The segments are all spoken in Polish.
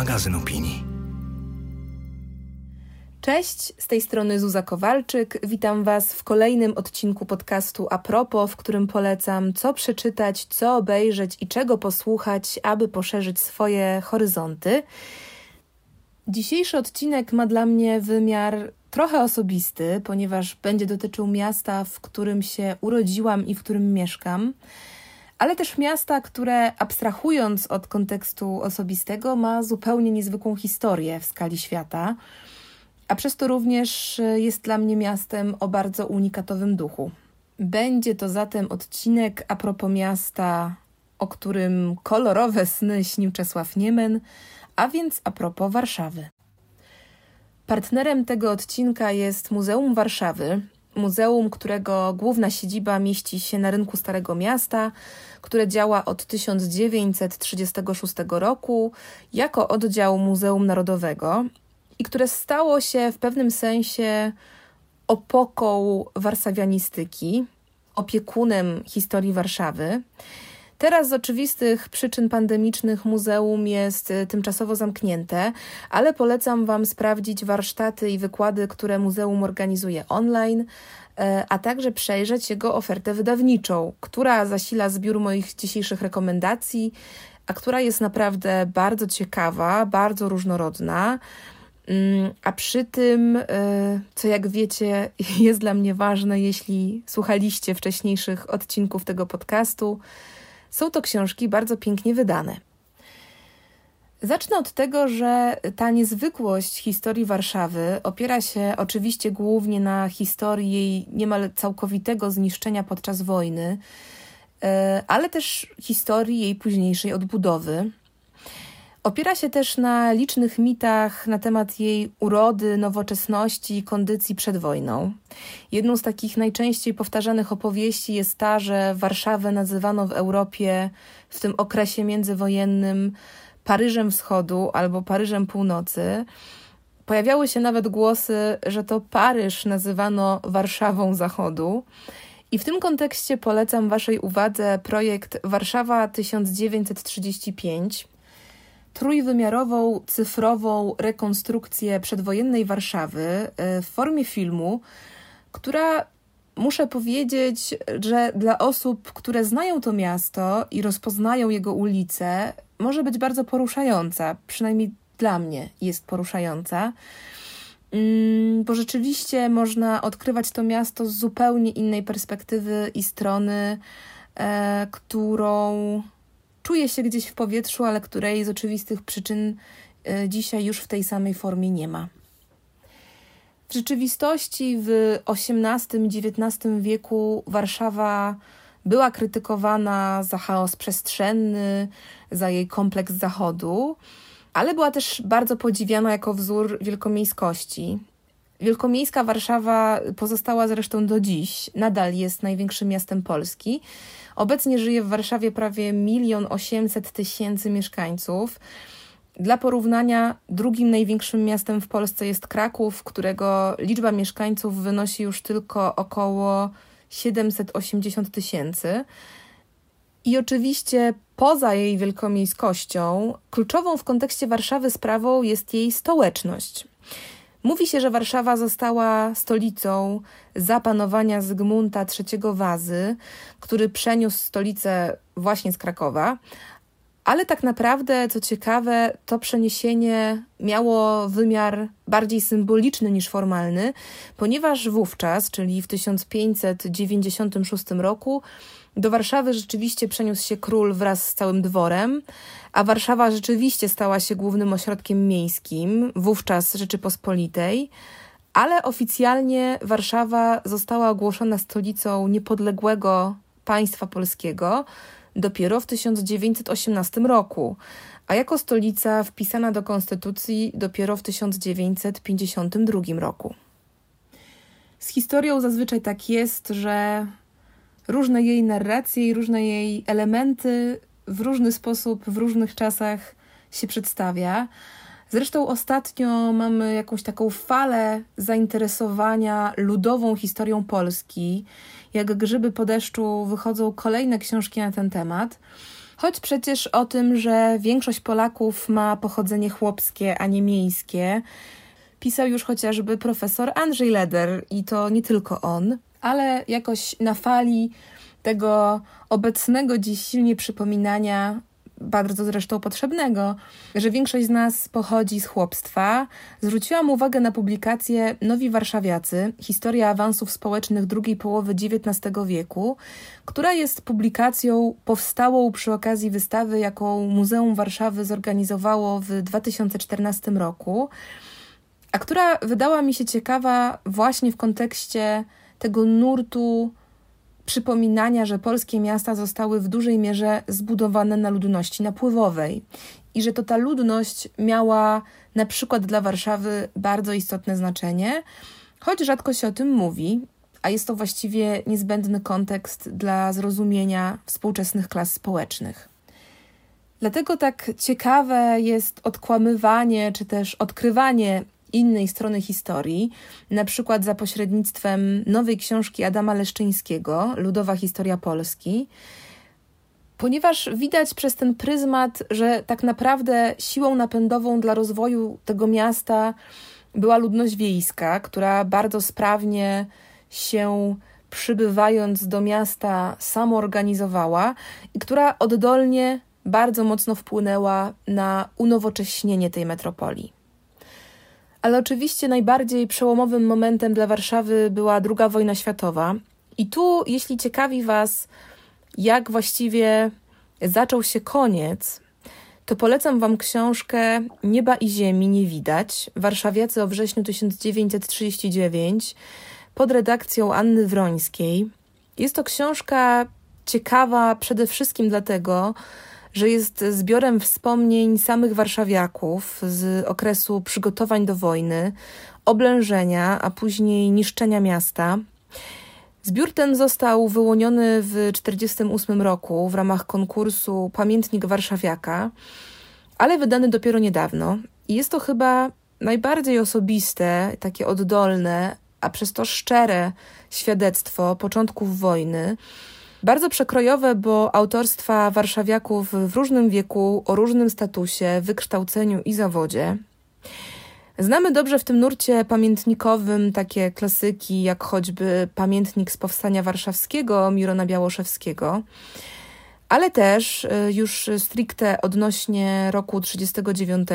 magazyn opinii. Cześć, z tej strony Zuza Kowalczyk. Witam Was w kolejnym odcinku podcastu Apropo, w którym polecam, co przeczytać, co obejrzeć i czego posłuchać, aby poszerzyć swoje horyzonty. Dzisiejszy odcinek ma dla mnie wymiar trochę osobisty, ponieważ będzie dotyczył miasta, w którym się urodziłam i w którym mieszkam ale też miasta, które abstrahując od kontekstu osobistego, ma zupełnie niezwykłą historię w skali świata, a przez to również jest dla mnie miastem o bardzo unikatowym duchu. Będzie to zatem odcinek a propos miasta, o którym kolorowe sny śnił Czesław Niemen, a więc a propos Warszawy. Partnerem tego odcinka jest Muzeum Warszawy, muzeum, którego główna siedziba mieści się na rynku Starego Miasta, które działa od 1936 roku jako oddział Muzeum Narodowego i które stało się w pewnym sensie opoką warszawianistyki, opiekunem historii Warszawy. Teraz z oczywistych przyczyn pandemicznych muzeum jest y, tymczasowo zamknięte, ale polecam Wam sprawdzić warsztaty i wykłady, które muzeum organizuje online, e, a także przejrzeć jego ofertę wydawniczą, która zasila zbiór moich dzisiejszych rekomendacji, a która jest naprawdę bardzo ciekawa, bardzo różnorodna. Mm, a przy tym, e, co jak wiecie, jest dla mnie ważne, jeśli słuchaliście wcześniejszych odcinków tego podcastu, są to książki bardzo pięknie wydane. Zacznę od tego, że ta niezwykłość historii Warszawy opiera się oczywiście głównie na historii jej niemal całkowitego zniszczenia podczas wojny, e, ale też historii jej późniejszej odbudowy. Opiera się też na licznych mitach na temat jej urody, nowoczesności i kondycji przed wojną. Jedną z takich najczęściej powtarzanych opowieści jest ta, że Warszawę nazywano w Europie w tym okresie międzywojennym Paryżem Wschodu albo Paryżem Północy. Pojawiały się nawet głosy, że to Paryż nazywano Warszawą Zachodu. I w tym kontekście polecam Waszej uwadze projekt Warszawa 1935 trójwymiarową, cyfrową rekonstrukcję przedwojennej Warszawy e, w formie filmu, która muszę powiedzieć, że dla osób, które znają to miasto i rozpoznają jego ulice, może być bardzo poruszająca. Przynajmniej dla mnie jest poruszająca. Mm, bo rzeczywiście można odkrywać to miasto z zupełnie innej perspektywy i strony, e, którą czuje się gdzieś w powietrzu, ale której z oczywistych przyczyn e, dzisiaj już w tej samej formie nie ma. W rzeczywistości w XVIII-XIX wieku Warszawa była krytykowana za chaos przestrzenny, za jej kompleks zachodu, ale była też bardzo podziwiana jako wzór wielkomiejskości. Wielkomiejska Warszawa pozostała zresztą do dziś, nadal jest największym miastem Polski. Obecnie żyje w Warszawie prawie milion osiemset tysięcy mieszkańców. Dla porównania, drugim największym miastem w Polsce jest Kraków, którego liczba mieszkańców wynosi już tylko około 780 tysięcy. I oczywiście poza jej wielkomiejskością, kluczową w kontekście Warszawy sprawą jest jej stołeczność. Mówi się, że Warszawa została stolicą zapanowania Zygmunta III Wazy, który przeniósł stolicę właśnie z Krakowa. Ale tak naprawdę, co ciekawe, to przeniesienie miało wymiar bardziej symboliczny niż formalny, ponieważ wówczas, czyli w 1596 roku, do Warszawy rzeczywiście przeniósł się król wraz z całym dworem, a Warszawa rzeczywiście stała się głównym ośrodkiem miejskim, wówczas Rzeczypospolitej, ale oficjalnie Warszawa została ogłoszona stolicą niepodległego państwa polskiego dopiero w 1918 roku, a jako stolica wpisana do konstytucji dopiero w 1952 roku. Z historią zazwyczaj tak jest, że różne jej narracje i różne jej elementy w różny sposób, w różnych czasach się przedstawia. Zresztą ostatnio mamy jakąś taką falę zainteresowania ludową historią Polski. Jak grzyby po deszczu wychodzą kolejne książki na ten temat. Choć przecież o tym, że większość Polaków ma pochodzenie chłopskie, a nie miejskie, pisał już chociażby profesor Andrzej Leder i to nie tylko on, ale jakoś na fali tego obecnego dziś silnie przypominania bardzo zresztą potrzebnego, że większość z nas pochodzi z chłopstwa, zwróciłam uwagę na publikację Nowi Warszawiacy Historia awansów społecznych drugiej połowy XIX wieku, która jest publikacją powstałą przy okazji wystawy, jaką Muzeum Warszawy zorganizowało w 2014 roku, a która wydała mi się ciekawa właśnie w kontekście tego nurtu przypominania, że polskie miasta zostały w dużej mierze zbudowane na ludności napływowej i że to ta ludność miała na przykład dla Warszawy bardzo istotne znaczenie, choć rzadko się o tym mówi, a jest to właściwie niezbędny kontekst dla zrozumienia współczesnych klas społecznych. Dlatego tak ciekawe jest odkłamywanie czy też odkrywanie innej strony historii, na przykład za pośrednictwem nowej książki Adama Leszczyńskiego, Ludowa Historia Polski, ponieważ widać przez ten pryzmat, że tak naprawdę siłą napędową dla rozwoju tego miasta była ludność wiejska, która bardzo sprawnie się przybywając do miasta samoorganizowała i która oddolnie bardzo mocno wpłynęła na unowocześnienie tej metropolii. Ale oczywiście najbardziej przełomowym momentem dla Warszawy była II wojna światowa. I tu, jeśli ciekawi Was, jak właściwie zaczął się koniec, to polecam Wam książkę Nieba i Ziemi nie widać. Warszawiacy o wrześniu 1939 pod redakcją Anny Wrońskiej. Jest to książka ciekawa przede wszystkim dlatego, że jest zbiorem wspomnień samych warszawiaków z okresu przygotowań do wojny, oblężenia, a później niszczenia miasta. Zbiór ten został wyłoniony w 1948 roku w ramach konkursu Pamiętnik Warszawiaka, ale wydany dopiero niedawno. I jest to chyba najbardziej osobiste, takie oddolne, a przez to szczere świadectwo początków wojny bardzo przekrojowe, bo autorstwa warszawiaków w różnym wieku, o różnym statusie, wykształceniu i zawodzie. Znamy dobrze w tym nurcie pamiętnikowym takie klasyki, jak choćby pamiętnik z powstania warszawskiego Mirona Białoszewskiego, ale też y, już stricte odnośnie roku 1939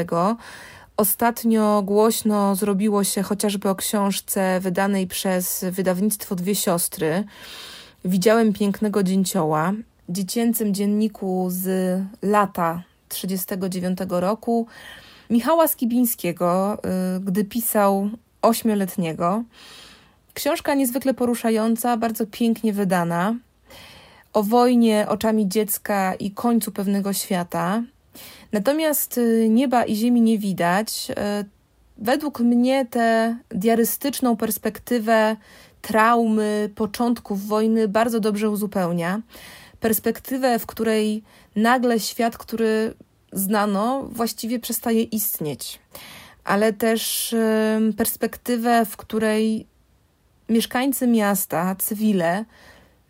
Ostatnio głośno zrobiło się chociażby o książce wydanej przez wydawnictwo Dwie Siostry, Widziałem pięknego dzięcioła, dziecięcym dzienniku z lata 1939 roku Michała Skibińskiego, y, gdy pisał ośmioletniego. Książka niezwykle poruszająca, bardzo pięknie wydana, o wojnie oczami dziecka i końcu pewnego świata. Natomiast y, nieba i ziemi nie widać. Y, według mnie tę diarystyczną perspektywę traumy początków wojny bardzo dobrze uzupełnia. Perspektywę, w której nagle świat, który znano, właściwie przestaje istnieć, ale też perspektywę, w której mieszkańcy miasta, cywile,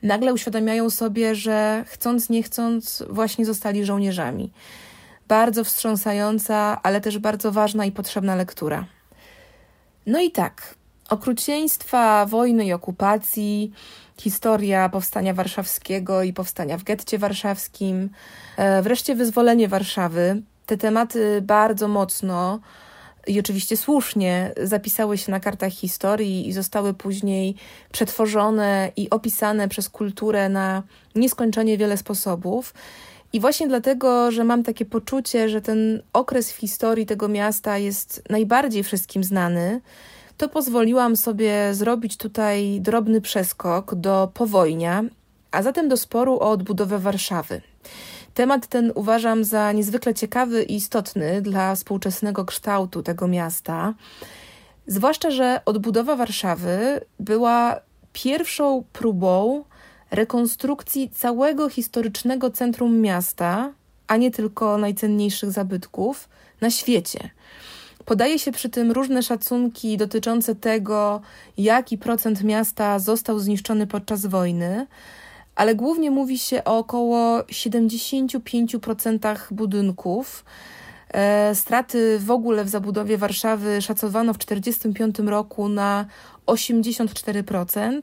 nagle uświadamiają sobie, że chcąc, nie chcąc, właśnie zostali żołnierzami. Bardzo wstrząsająca, ale też bardzo ważna i potrzebna lektura. No i tak, okrucieństwa wojny i okupacji, historia powstania warszawskiego i powstania w getcie warszawskim, e, wreszcie wyzwolenie Warszawy. Te tematy bardzo mocno i oczywiście słusznie zapisały się na kartach historii i zostały później przetworzone i opisane przez kulturę na nieskończenie wiele sposobów. I właśnie dlatego, że mam takie poczucie, że ten okres w historii tego miasta jest najbardziej wszystkim znany, to pozwoliłam sobie zrobić tutaj drobny przeskok do powojnia, a zatem do sporu o odbudowę Warszawy. Temat ten uważam za niezwykle ciekawy i istotny dla współczesnego kształtu tego miasta, zwłaszcza, że odbudowa Warszawy była pierwszą próbą rekonstrukcji całego historycznego centrum miasta, a nie tylko najcenniejszych zabytków na świecie. Podaje się przy tym różne szacunki dotyczące tego, jaki procent miasta został zniszczony podczas wojny, ale głównie mówi się o około 75% budynków. E, straty w ogóle w zabudowie Warszawy szacowano w 1945 roku na 84%,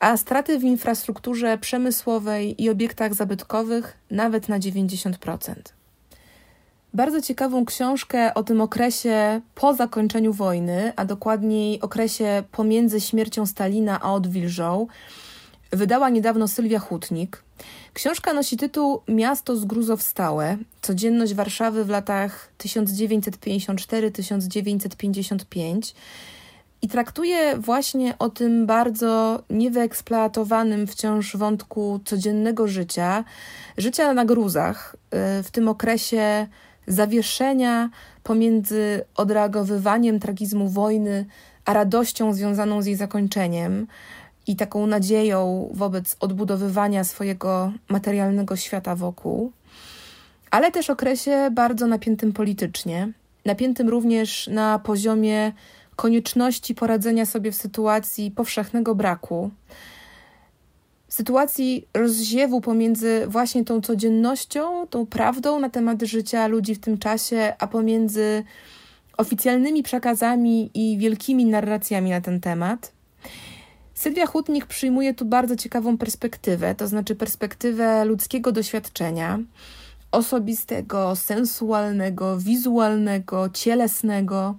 a straty w infrastrukturze przemysłowej i obiektach zabytkowych nawet na 90%. Bardzo ciekawą książkę o tym okresie po zakończeniu wojny, a dokładniej okresie pomiędzy śmiercią Stalina a odwilżą, wydała niedawno Sylwia Hutnik. Książka nosi tytuł Miasto zgruzowstałe. Codzienność Warszawy w latach 1954-1955 i traktuje właśnie o tym bardzo niewyeksploatowanym wciąż wątku codziennego życia, życia na gruzach, y, w tym okresie zawieszenia pomiędzy odreagowywaniem tragizmu wojny a radością związaną z jej zakończeniem i taką nadzieją wobec odbudowywania swojego materialnego świata wokół, ale też okresie bardzo napiętym politycznie, napiętym również na poziomie konieczności poradzenia sobie w sytuacji powszechnego braku, sytuacji rozziewu pomiędzy właśnie tą codziennością, tą prawdą na temat życia ludzi w tym czasie, a pomiędzy oficjalnymi przekazami i wielkimi narracjami na ten temat. Sylwia Hutnik przyjmuje tu bardzo ciekawą perspektywę, to znaczy perspektywę ludzkiego doświadczenia, osobistego, sensualnego, wizualnego, cielesnego,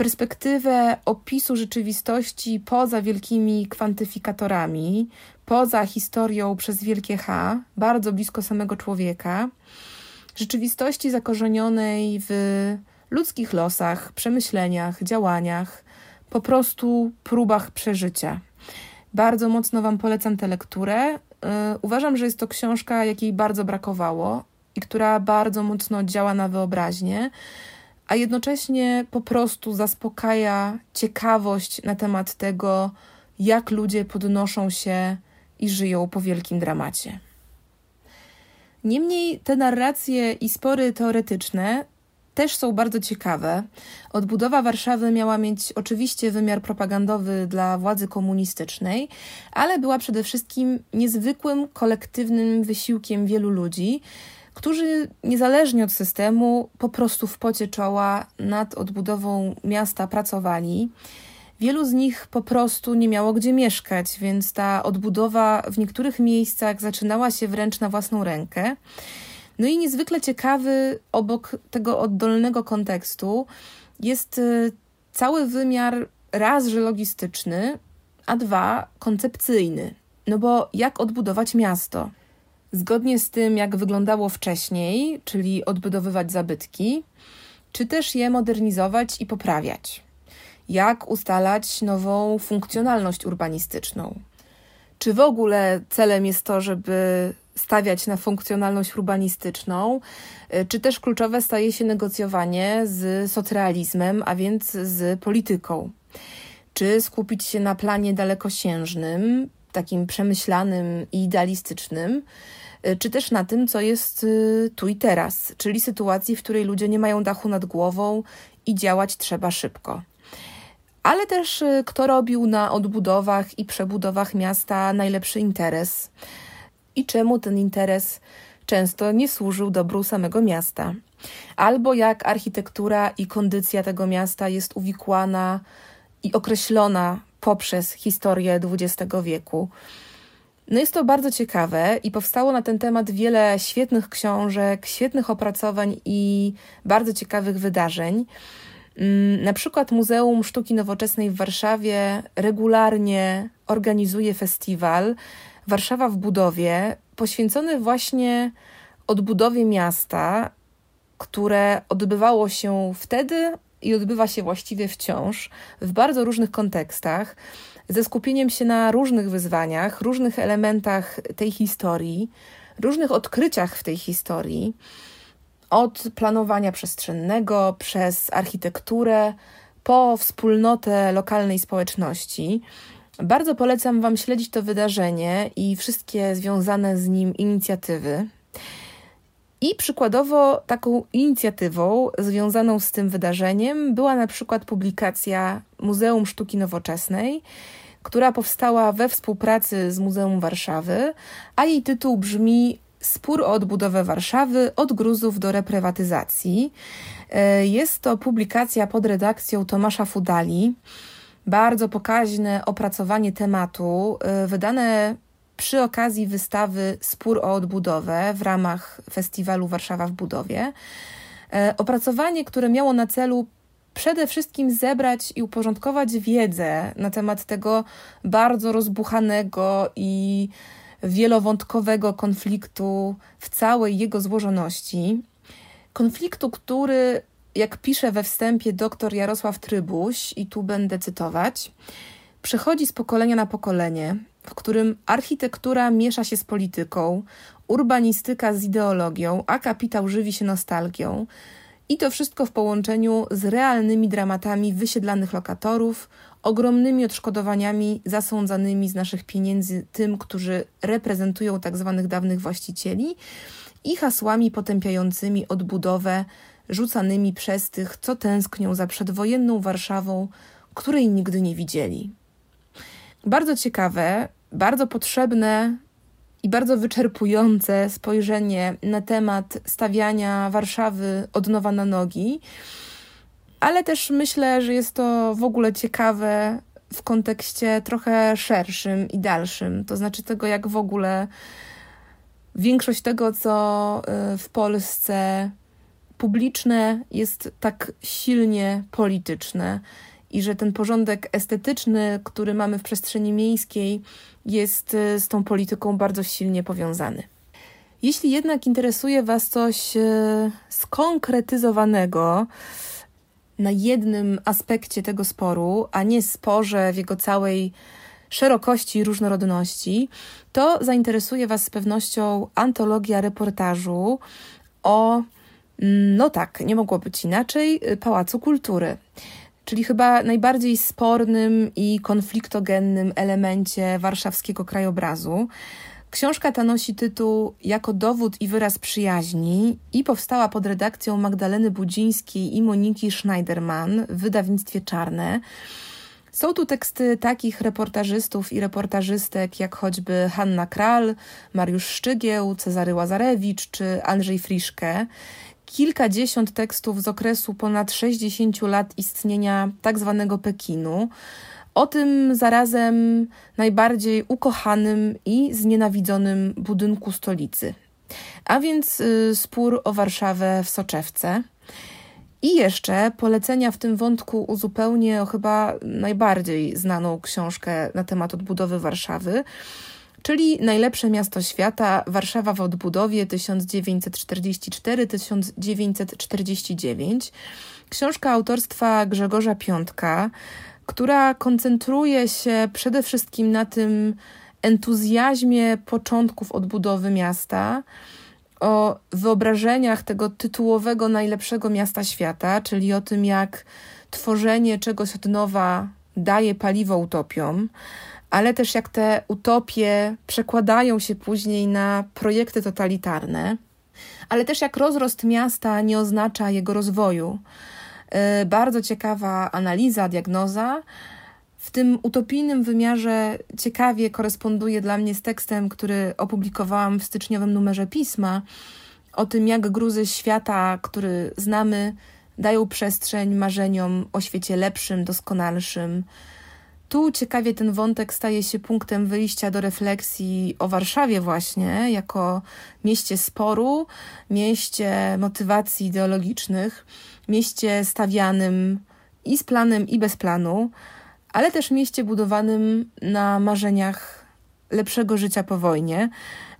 perspektywę opisu rzeczywistości poza wielkimi kwantyfikatorami, poza historią przez wielkie H, bardzo blisko samego człowieka, rzeczywistości zakorzenionej w ludzkich losach, przemyśleniach, działaniach, po prostu próbach przeżycia. Bardzo mocno Wam polecam tę lekturę. Y, uważam, że jest to książka, jakiej bardzo brakowało i która bardzo mocno działa na wyobraźnię, a jednocześnie po prostu zaspokaja ciekawość na temat tego, jak ludzie podnoszą się i żyją po wielkim dramacie. Niemniej te narracje i spory teoretyczne też są bardzo ciekawe. Odbudowa Warszawy miała mieć oczywiście wymiar propagandowy dla władzy komunistycznej, ale była przede wszystkim niezwykłym kolektywnym wysiłkiem wielu ludzi, którzy niezależnie od systemu po prostu w pocie czoła nad odbudową miasta pracowali. Wielu z nich po prostu nie miało gdzie mieszkać, więc ta odbudowa w niektórych miejscach zaczynała się wręcz na własną rękę. No i niezwykle ciekawy obok tego oddolnego kontekstu jest y, cały wymiar raz, że logistyczny, a dwa koncepcyjny. No bo jak odbudować miasto? Zgodnie z tym, jak wyglądało wcześniej, czyli odbudowywać zabytki, czy też je modernizować i poprawiać? Jak ustalać nową funkcjonalność urbanistyczną? Czy w ogóle celem jest to, żeby stawiać na funkcjonalność urbanistyczną, y, czy też kluczowe staje się negocjowanie z socrealizmem, a więc z polityką. Czy skupić się na planie dalekosiężnym, takim przemyślanym i idealistycznym, y, czy też na tym, co jest y, tu i teraz, czyli sytuacji, w której ludzie nie mają dachu nad głową i działać trzeba szybko. Ale też kto robił na odbudowach i przebudowach miasta najlepszy interes i czemu ten interes często nie służył dobru samego miasta. Albo jak architektura i kondycja tego miasta jest uwikłana i określona poprzez historię XX wieku. No jest to bardzo ciekawe i powstało na ten temat wiele świetnych książek, świetnych opracowań i bardzo ciekawych wydarzeń. Mm, na przykład Muzeum Sztuki Nowoczesnej w Warszawie regularnie organizuje festiwal Warszawa w budowie, poświęcony właśnie odbudowie miasta, które odbywało się wtedy i odbywa się właściwie wciąż w bardzo różnych kontekstach, ze skupieniem się na różnych wyzwaniach, różnych elementach tej historii, różnych odkryciach w tej historii, od planowania przestrzennego przez architekturę po wspólnotę lokalnej społeczności. Bardzo polecam Wam śledzić to wydarzenie i wszystkie związane z nim inicjatywy. I przykładowo taką inicjatywą związaną z tym wydarzeniem była na przykład publikacja Muzeum Sztuki Nowoczesnej, która powstała we współpracy z Muzeum Warszawy, a jej tytuł brzmi Spór o odbudowę Warszawy od gruzów do reprywatyzacji. E, jest to publikacja pod redakcją Tomasza Fudali. Bardzo pokaźne opracowanie tematu, e, wydane przy okazji wystawy Spór o odbudowę w ramach festiwalu Warszawa w budowie. E, opracowanie, które miało na celu przede wszystkim zebrać i uporządkować wiedzę na temat tego bardzo rozbuchanego i wielowątkowego konfliktu w całej jego złożoności. Konfliktu, który, jak pisze we wstępie dr Jarosław Trybuś, i tu będę cytować, przechodzi z pokolenia na pokolenie, w którym architektura miesza się z polityką, urbanistyka z ideologią, a kapitał żywi się nostalgią. I to wszystko w połączeniu z realnymi dramatami wysiedlanych lokatorów, ogromnymi odszkodowaniami zasądzanymi z naszych pieniędzy tym, którzy reprezentują tzw. Tak dawnych właścicieli i hasłami potępiającymi odbudowę rzucanymi przez tych, co tęsknią za przedwojenną Warszawą, której nigdy nie widzieli. Bardzo ciekawe, bardzo potrzebne i bardzo wyczerpujące spojrzenie na temat stawiania Warszawy od nowa na nogi, ale też myślę, że jest to w ogóle ciekawe w kontekście trochę szerszym i dalszym, to znaczy tego, jak w ogóle większość tego, co y, w Polsce publiczne, jest tak silnie polityczne i że ten porządek estetyczny, który mamy w przestrzeni miejskiej, jest y, z tą polityką bardzo silnie powiązany. Jeśli jednak interesuje Was coś y, skonkretyzowanego na jednym aspekcie tego sporu, a nie sporze w jego całej szerokości i różnorodności, to zainteresuje Was z pewnością antologia reportażu o, mm, no tak, nie mogło być inaczej, Pałacu Kultury czyli chyba najbardziej spornym i konfliktogennym elemencie warszawskiego krajobrazu. Książka ta nosi tytuł Jako dowód i wyraz przyjaźni i powstała pod redakcją Magdaleny Budzińskiej i Moniki Schneiderman w wydawnictwie Czarne. Są tu teksty takich reportażystów i reportażystek jak choćby Hanna Kral, Mariusz Szczygieł, Cezary Łazarewicz czy Andrzej Friszke kilkadziesiąt tekstów z okresu ponad 60 lat istnienia tak zwanego Pekinu, o tym zarazem najbardziej ukochanym i znienawidzonym budynku stolicy. A więc y, spór o Warszawę w Soczewce. I jeszcze polecenia w tym wątku uzupełnię o chyba najbardziej znaną książkę na temat odbudowy Warszawy, czyli Najlepsze miasto świata Warszawa w odbudowie 1944-1949. Książka autorstwa Grzegorza Piątka, która koncentruje się przede wszystkim na tym entuzjazmie początków odbudowy miasta, o wyobrażeniach tego tytułowego najlepszego miasta świata, czyli o tym, jak tworzenie czegoś od nowa daje paliwo utopiom ale też jak te utopie przekładają się później na projekty totalitarne, ale też jak rozrost miasta nie oznacza jego rozwoju. Y, bardzo ciekawa analiza, diagnoza. W tym utopijnym wymiarze ciekawie koresponduje dla mnie z tekstem, który opublikowałam w styczniowym numerze pisma, o tym, jak gruzy świata, który znamy, dają przestrzeń marzeniom o świecie lepszym, doskonalszym, tu ciekawie ten wątek staje się punktem wyjścia do refleksji o Warszawie właśnie, jako mieście sporu, mieście motywacji ideologicznych, mieście stawianym i z planem, i bez planu, ale też mieście budowanym na marzeniach lepszego życia po wojnie.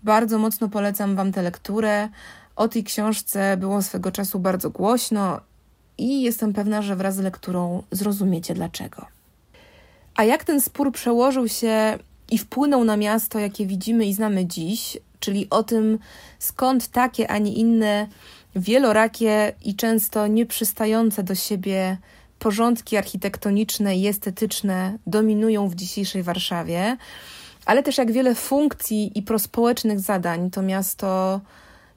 Bardzo mocno polecam Wam tę lekturę. O tej książce było swego czasu bardzo głośno i jestem pewna, że wraz z lekturą zrozumiecie dlaczego. A jak ten spór przełożył się i wpłynął na miasto, jakie widzimy i znamy dziś, czyli o tym, skąd takie, a nie inne wielorakie i często nieprzystające do siebie porządki architektoniczne i estetyczne dominują w dzisiejszej Warszawie, ale też jak wiele funkcji i prospołecznych zadań to miasto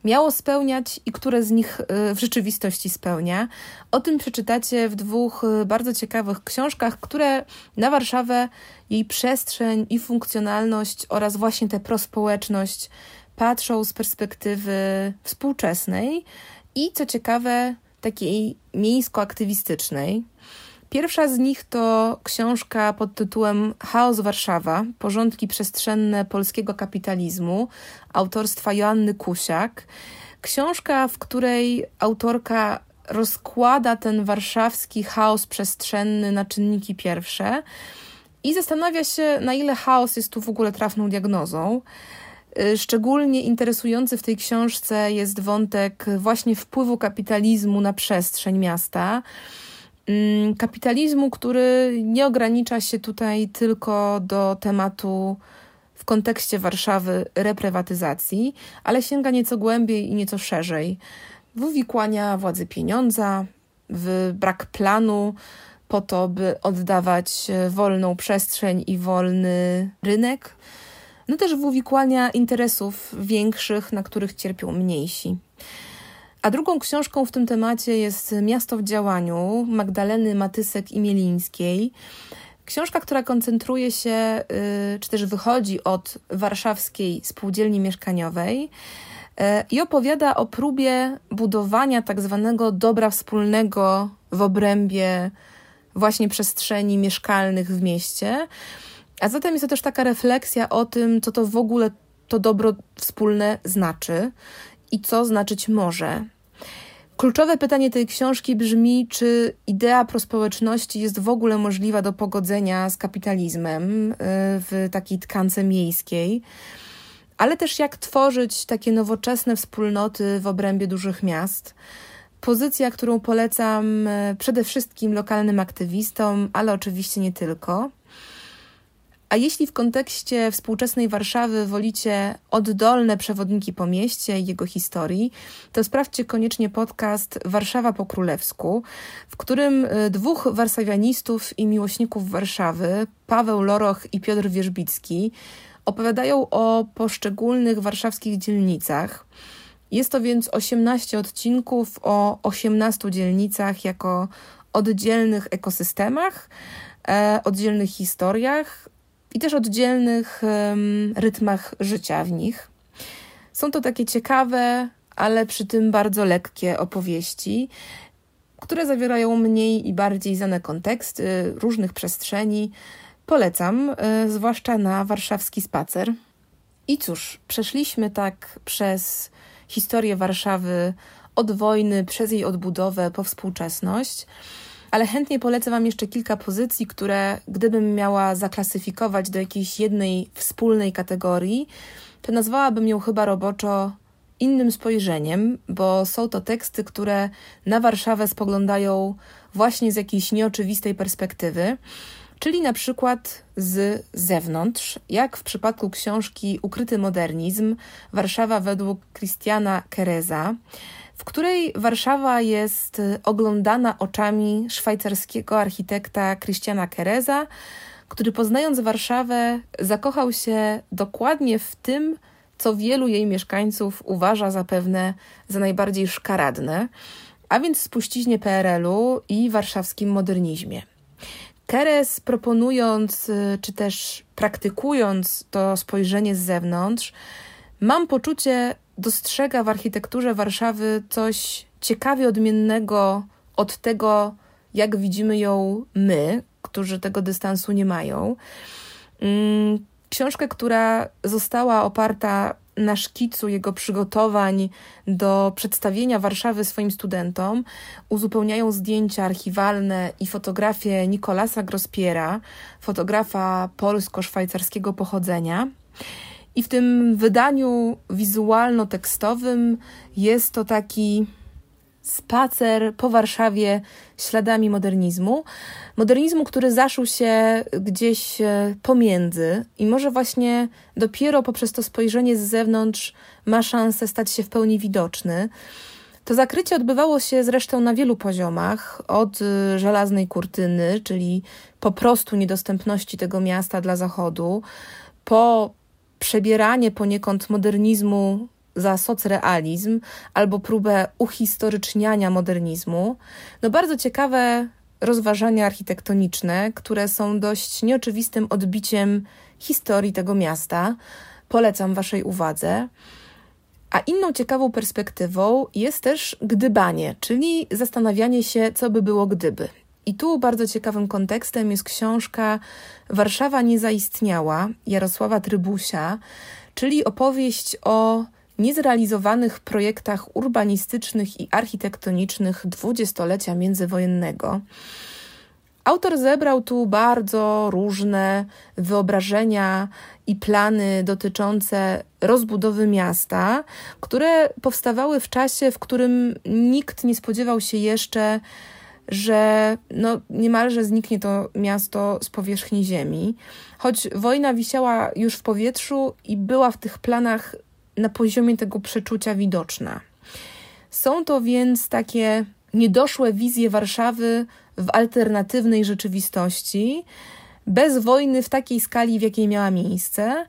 miało spełniać i które z nich y, w rzeczywistości spełnia. O tym przeczytacie w dwóch y, bardzo ciekawych książkach, które na Warszawę, jej przestrzeń i funkcjonalność oraz właśnie tę prospołeczność patrzą z perspektywy współczesnej i co ciekawe, takiej miejsko-aktywistycznej. Pierwsza z nich to książka pod tytułem Chaos Warszawa porządki przestrzenne polskiego kapitalizmu autorstwa Joanny Kusiak. Książka, w której autorka rozkłada ten warszawski chaos przestrzenny na czynniki pierwsze i zastanawia się, na ile chaos jest tu w ogóle trafną diagnozą. Y, szczególnie interesujący w tej książce jest wątek właśnie wpływu kapitalizmu na przestrzeń miasta. Mm, kapitalizmu, który nie ogranicza się tutaj tylko do tematu w kontekście Warszawy reprywatyzacji, ale sięga nieco głębiej i nieco szerzej. W uwikłania władzy pieniądza, w brak planu po to, by oddawać wolną przestrzeń i wolny rynek, no też w uwikłania interesów większych, na których cierpią mniejsi. A drugą książką w tym temacie jest Miasto w działaniu Magdaleny Matysek i Mielińskiej. Książka, która koncentruje się, y, czy też wychodzi od warszawskiej spółdzielni mieszkaniowej y, i opowiada o próbie budowania tak zwanego dobra wspólnego w obrębie właśnie przestrzeni mieszkalnych w mieście. A zatem jest to też taka refleksja o tym, co to w ogóle to dobro wspólne znaczy i co znaczyć może. Kluczowe pytanie tej książki brzmi, czy idea prospołeczności jest w ogóle możliwa do pogodzenia z kapitalizmem y, w takiej tkance miejskiej, ale też jak tworzyć takie nowoczesne wspólnoty w obrębie dużych miast. Pozycja, którą polecam y, przede wszystkim lokalnym aktywistom, ale oczywiście nie tylko. A jeśli w kontekście współczesnej Warszawy wolicie oddolne przewodniki po mieście i jego historii, to sprawdźcie koniecznie podcast Warszawa po królewsku, w którym y, dwóch warszawianistów i miłośników Warszawy, Paweł Loroch i Piotr Wierzbicki, opowiadają o poszczególnych warszawskich dzielnicach. Jest to więc 18 odcinków o 18 dzielnicach jako oddzielnych ekosystemach, e, oddzielnych historiach, i też oddzielnych rytmach życia w nich. Są to takie ciekawe, ale przy tym bardzo lekkie opowieści, które zawierają mniej i bardziej znane konteksty różnych przestrzeni. Polecam, y, zwłaszcza na warszawski spacer. I cóż, przeszliśmy tak przez historię Warszawy od wojny, przez jej odbudowę po współczesność ale chętnie polecę Wam jeszcze kilka pozycji, które gdybym miała zaklasyfikować do jakiejś jednej wspólnej kategorii, to nazwałabym ją chyba roboczo innym spojrzeniem, bo są to teksty, które na Warszawę spoglądają właśnie z jakiejś nieoczywistej perspektywy, czyli na przykład z zewnątrz, jak w przypadku książki Ukryty modernizm Warszawa według Christiana Kereza w której Warszawa jest y, oglądana oczami szwajcarskiego architekta Christiana Kereza, który poznając Warszawę zakochał się dokładnie w tym, co wielu jej mieszkańców uważa zapewne za najbardziej szkaradne, a więc spuściźnie PRL-u i warszawskim modernizmie. Keres proponując, y, czy też praktykując to spojrzenie z zewnątrz, mam poczucie, dostrzega w architekturze Warszawy coś ciekawie odmiennego od tego, jak widzimy ją my, którzy tego dystansu nie mają. Mm, książkę, która została oparta na szkicu jego przygotowań do przedstawienia Warszawy swoim studentom, uzupełniają zdjęcia archiwalne i fotografie Nikolasa Grospiera, fotografa polsko-szwajcarskiego pochodzenia. I w tym wydaniu wizualno-tekstowym jest to taki spacer po Warszawie śladami modernizmu. Modernizmu, który zaszył się gdzieś e, pomiędzy i może właśnie dopiero poprzez to spojrzenie z zewnątrz ma szansę stać się w pełni widoczny. To zakrycie odbywało się zresztą na wielu poziomach, od e, żelaznej kurtyny, czyli po prostu niedostępności tego miasta dla Zachodu, po przebieranie poniekąd modernizmu za socrealizm albo próbę uhistoryczniania modernizmu. No bardzo ciekawe rozważania architektoniczne, które są dość nieoczywistym odbiciem historii tego miasta. Polecam Waszej uwadze. A inną ciekawą perspektywą jest też gdybanie, czyli zastanawianie się, co by było gdyby. I tu bardzo ciekawym kontekstem jest książka Warszawa nie zaistniała Jarosława Trybusia, czyli opowieść o niezrealizowanych projektach urbanistycznych i architektonicznych dwudziestolecia międzywojennego. Autor zebrał tu bardzo różne wyobrażenia i plany dotyczące rozbudowy miasta, które powstawały w czasie, w którym nikt nie spodziewał się jeszcze, że no, niemalże zniknie to miasto z powierzchni ziemi. Choć wojna wisiała już w powietrzu i była w tych planach na poziomie tego przeczucia widoczna. Są to więc takie niedoszłe wizje Warszawy w alternatywnej rzeczywistości, bez wojny w takiej skali, w jakiej miała miejsce,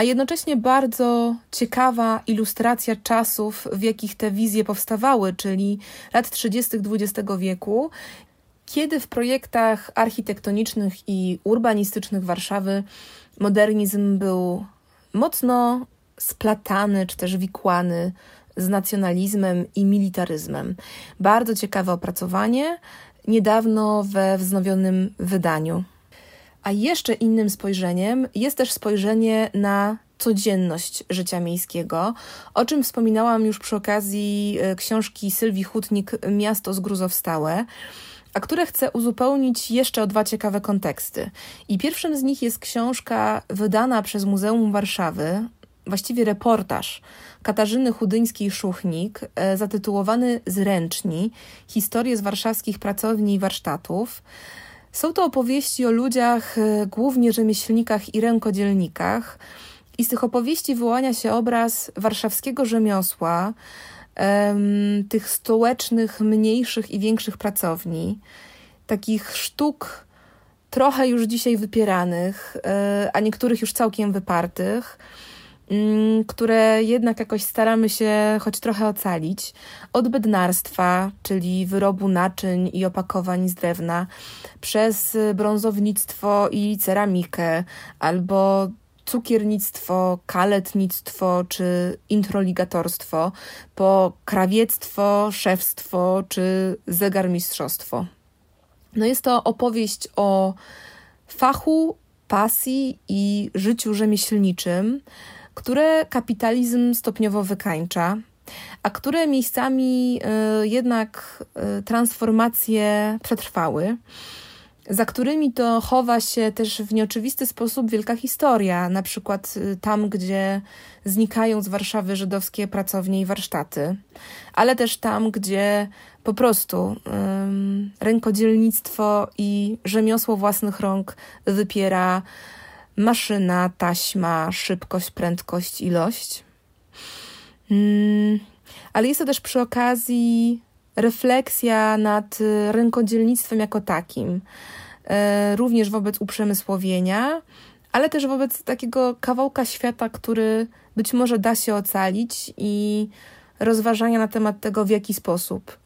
a jednocześnie bardzo ciekawa ilustracja czasów, w jakich te wizje powstawały, czyli lat 30. XX wieku, kiedy w projektach architektonicznych i urbanistycznych Warszawy modernizm był mocno splatany czy też wikłany z nacjonalizmem i militaryzmem. Bardzo ciekawe opracowanie, niedawno we wznowionym wydaniu. A jeszcze innym spojrzeniem jest też spojrzenie na codzienność życia miejskiego, o czym wspominałam już przy okazji e, książki Sylwii Hutnik Miasto zgruzowstałe a które chcę uzupełnić jeszcze o dwa ciekawe konteksty. I pierwszym z nich jest książka wydana przez Muzeum Warszawy, właściwie reportaż Katarzyny Chudyńskiej-Szuchnik, e, zatytułowany Zręczni Historie z warszawskich pracowni i warsztatów. Są to opowieści o ludziach, e, głównie rzemieślnikach i rękodzielnikach, i z tych opowieści wyłania się obraz warszawskiego rzemiosła, tych stołecznych, mniejszych i większych pracowni, takich sztuk trochę już dzisiaj wypieranych, e, a niektórych już całkiem wypartych które jednak jakoś staramy się choć trochę ocalić. Od bednarstwa, czyli wyrobu naczyń i opakowań z drewna, przez brązownictwo i ceramikę, albo cukiernictwo, kaletnictwo czy introligatorstwo, po krawiectwo, szewstwo czy zegarmistrzostwo. No jest to opowieść o fachu, pasji i życiu rzemieślniczym, które kapitalizm stopniowo wykańcza, a które miejscami y, jednak y, transformacje przetrwały, za którymi to chowa się też w nieoczywisty sposób wielka historia, na przykład y, tam, gdzie znikają z Warszawy żydowskie pracownie i warsztaty, ale też tam, gdzie po prostu rękodzielnictwo i rzemiosło własnych rąk wypiera maszyna, taśma, szybkość, prędkość, ilość. Mm, ale jest to też przy okazji refleksja nad rękodzielnictwem jako takim, e, również wobec uprzemysłowienia, ale też wobec takiego kawałka świata, który być może da się ocalić i rozważania na temat tego, w jaki sposób.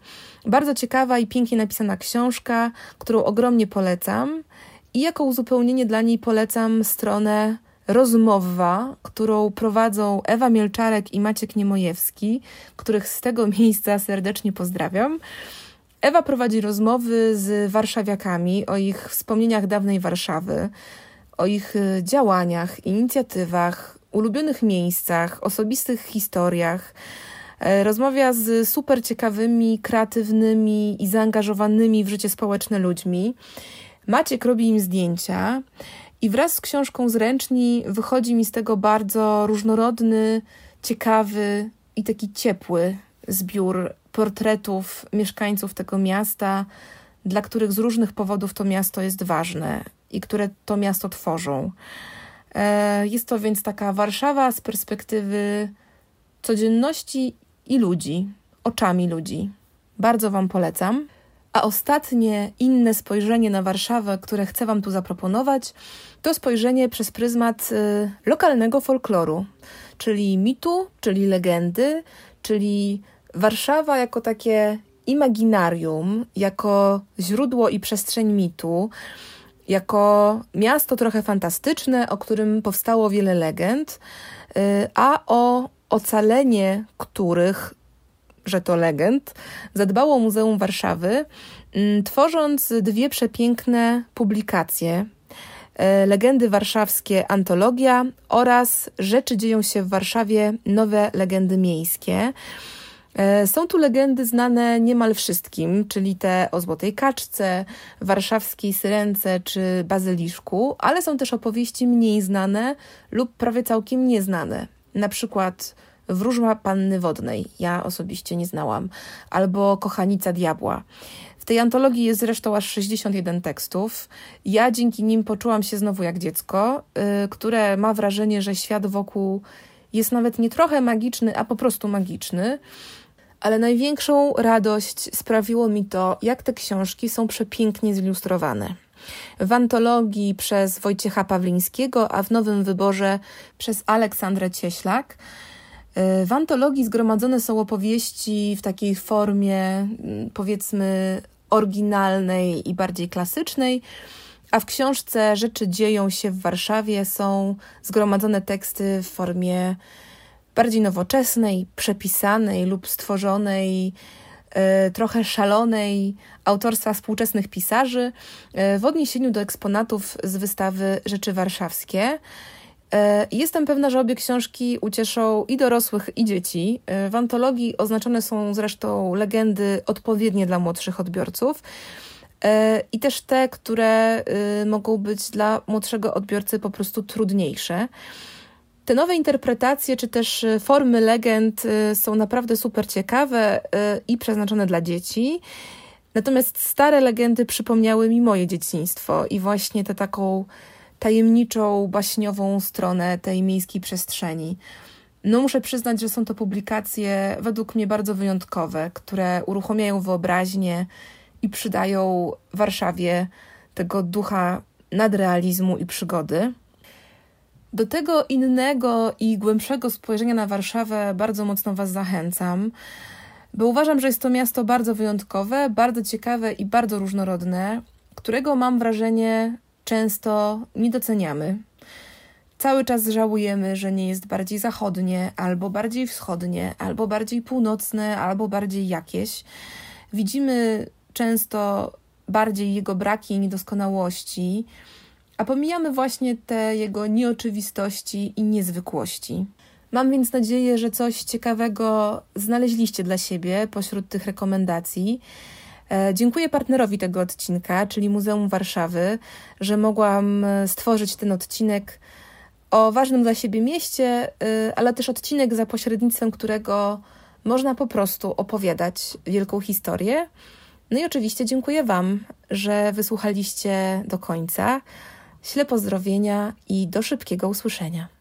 Bardzo ciekawa i pięknie napisana książka, którą ogromnie polecam. I jako uzupełnienie dla niej polecam stronę Rozmowa, którą prowadzą Ewa Mielczarek i Maciek Niemojewski, których z tego miejsca serdecznie pozdrawiam. Ewa prowadzi rozmowy z warszawiakami o ich wspomnieniach dawnej Warszawy, o ich y, działaniach, inicjatywach, ulubionych miejscach, osobistych historiach. E, rozmawia z super ciekawymi, kreatywnymi i zaangażowanymi w życie społeczne ludźmi. Maciek robi im zdjęcia i wraz z książką Zręczni wychodzi mi z tego bardzo różnorodny, ciekawy i taki ciepły zbiór portretów mieszkańców tego miasta, dla których z różnych powodów to miasto jest ważne i które to miasto tworzą. E, jest to więc taka Warszawa z perspektywy codzienności i ludzi, oczami ludzi. Bardzo Wam polecam. A ostatnie, inne spojrzenie na Warszawę, które chcę Wam tu zaproponować, to spojrzenie przez pryzmat y, lokalnego folkloru, czyli mitu, czyli legendy, czyli Warszawa jako takie imaginarium, jako źródło i przestrzeń mitu, jako miasto trochę fantastyczne, o którym powstało wiele legend, y, a o ocalenie których, że to legend, zadbało Muzeum Warszawy, mm, tworząc dwie przepiękne publikacje. Y, legendy warszawskie Antologia oraz Rzeczy dzieją się w Warszawie nowe legendy miejskie. E, są tu legendy znane niemal wszystkim, czyli te o Złotej Kaczce, warszawskiej Syrence czy Bazyliszku, ale są też opowieści mniej znane lub prawie całkiem nieznane. Na przykład Wróżba Panny Wodnej, ja osobiście nie znałam, albo Kochanica Diabła. W tej antologii jest zresztą aż 61 tekstów. Ja dzięki nim poczułam się znowu jak dziecko, yy, które ma wrażenie, że świat wokół jest nawet nie trochę magiczny, a po prostu magiczny ale największą radość sprawiło mi to, jak te książki są przepięknie zilustrowane. W antologii przez Wojciecha Pawlińskiego, a w nowym wyborze przez Aleksandrę Cieślak. W antologii zgromadzone są opowieści w takiej formie, mm, powiedzmy, oryginalnej i bardziej klasycznej, a w książce Rzeczy dzieją się w Warszawie są zgromadzone teksty w formie bardziej nowoczesnej, przepisanej lub stworzonej, e, trochę szalonej autorstwa współczesnych pisarzy e, w odniesieniu do eksponatów z wystawy Rzeczy Warszawskie. E, jestem pewna, że obie książki ucieszą i dorosłych, i dzieci. W antologii oznaczone są zresztą legendy odpowiednie dla młodszych odbiorców i też te, które mogą być dla młodszego odbiorcy po prostu trudniejsze. Te nowe interpretacje, czy też y, formy legend y, są naprawdę super ciekawe y, i przeznaczone dla dzieci. Natomiast stare legendy przypomniały mi moje dzieciństwo i właśnie tę taką tajemniczą, baśniową stronę tej miejskiej przestrzeni. No, muszę przyznać, że są to publikacje według mnie bardzo wyjątkowe, które uruchamiają wyobraźnię i przydają Warszawie tego ducha nadrealizmu i przygody. Do tego innego i głębszego spojrzenia na Warszawę bardzo mocno Was zachęcam, bo uważam, że jest to miasto bardzo wyjątkowe, bardzo ciekawe i bardzo różnorodne, którego mam wrażenie często nie doceniamy. Cały czas żałujemy, że nie jest bardziej zachodnie, albo bardziej wschodnie, albo bardziej północne, albo bardziej jakieś. Widzimy często bardziej jego braki i niedoskonałości a pomijamy właśnie te jego nieoczywistości i niezwykłości. Mam więc nadzieję, że coś ciekawego znaleźliście dla siebie pośród tych rekomendacji. E, dziękuję partnerowi tego odcinka, czyli Muzeum Warszawy, że mogłam e, stworzyć ten odcinek o ważnym dla siebie mieście, e, ale też odcinek za pośrednictwem którego można po prostu opowiadać wielką historię. No i oczywiście dziękuję Wam, że wysłuchaliście do końca. Śle pozdrowienia i do szybkiego usłyszenia.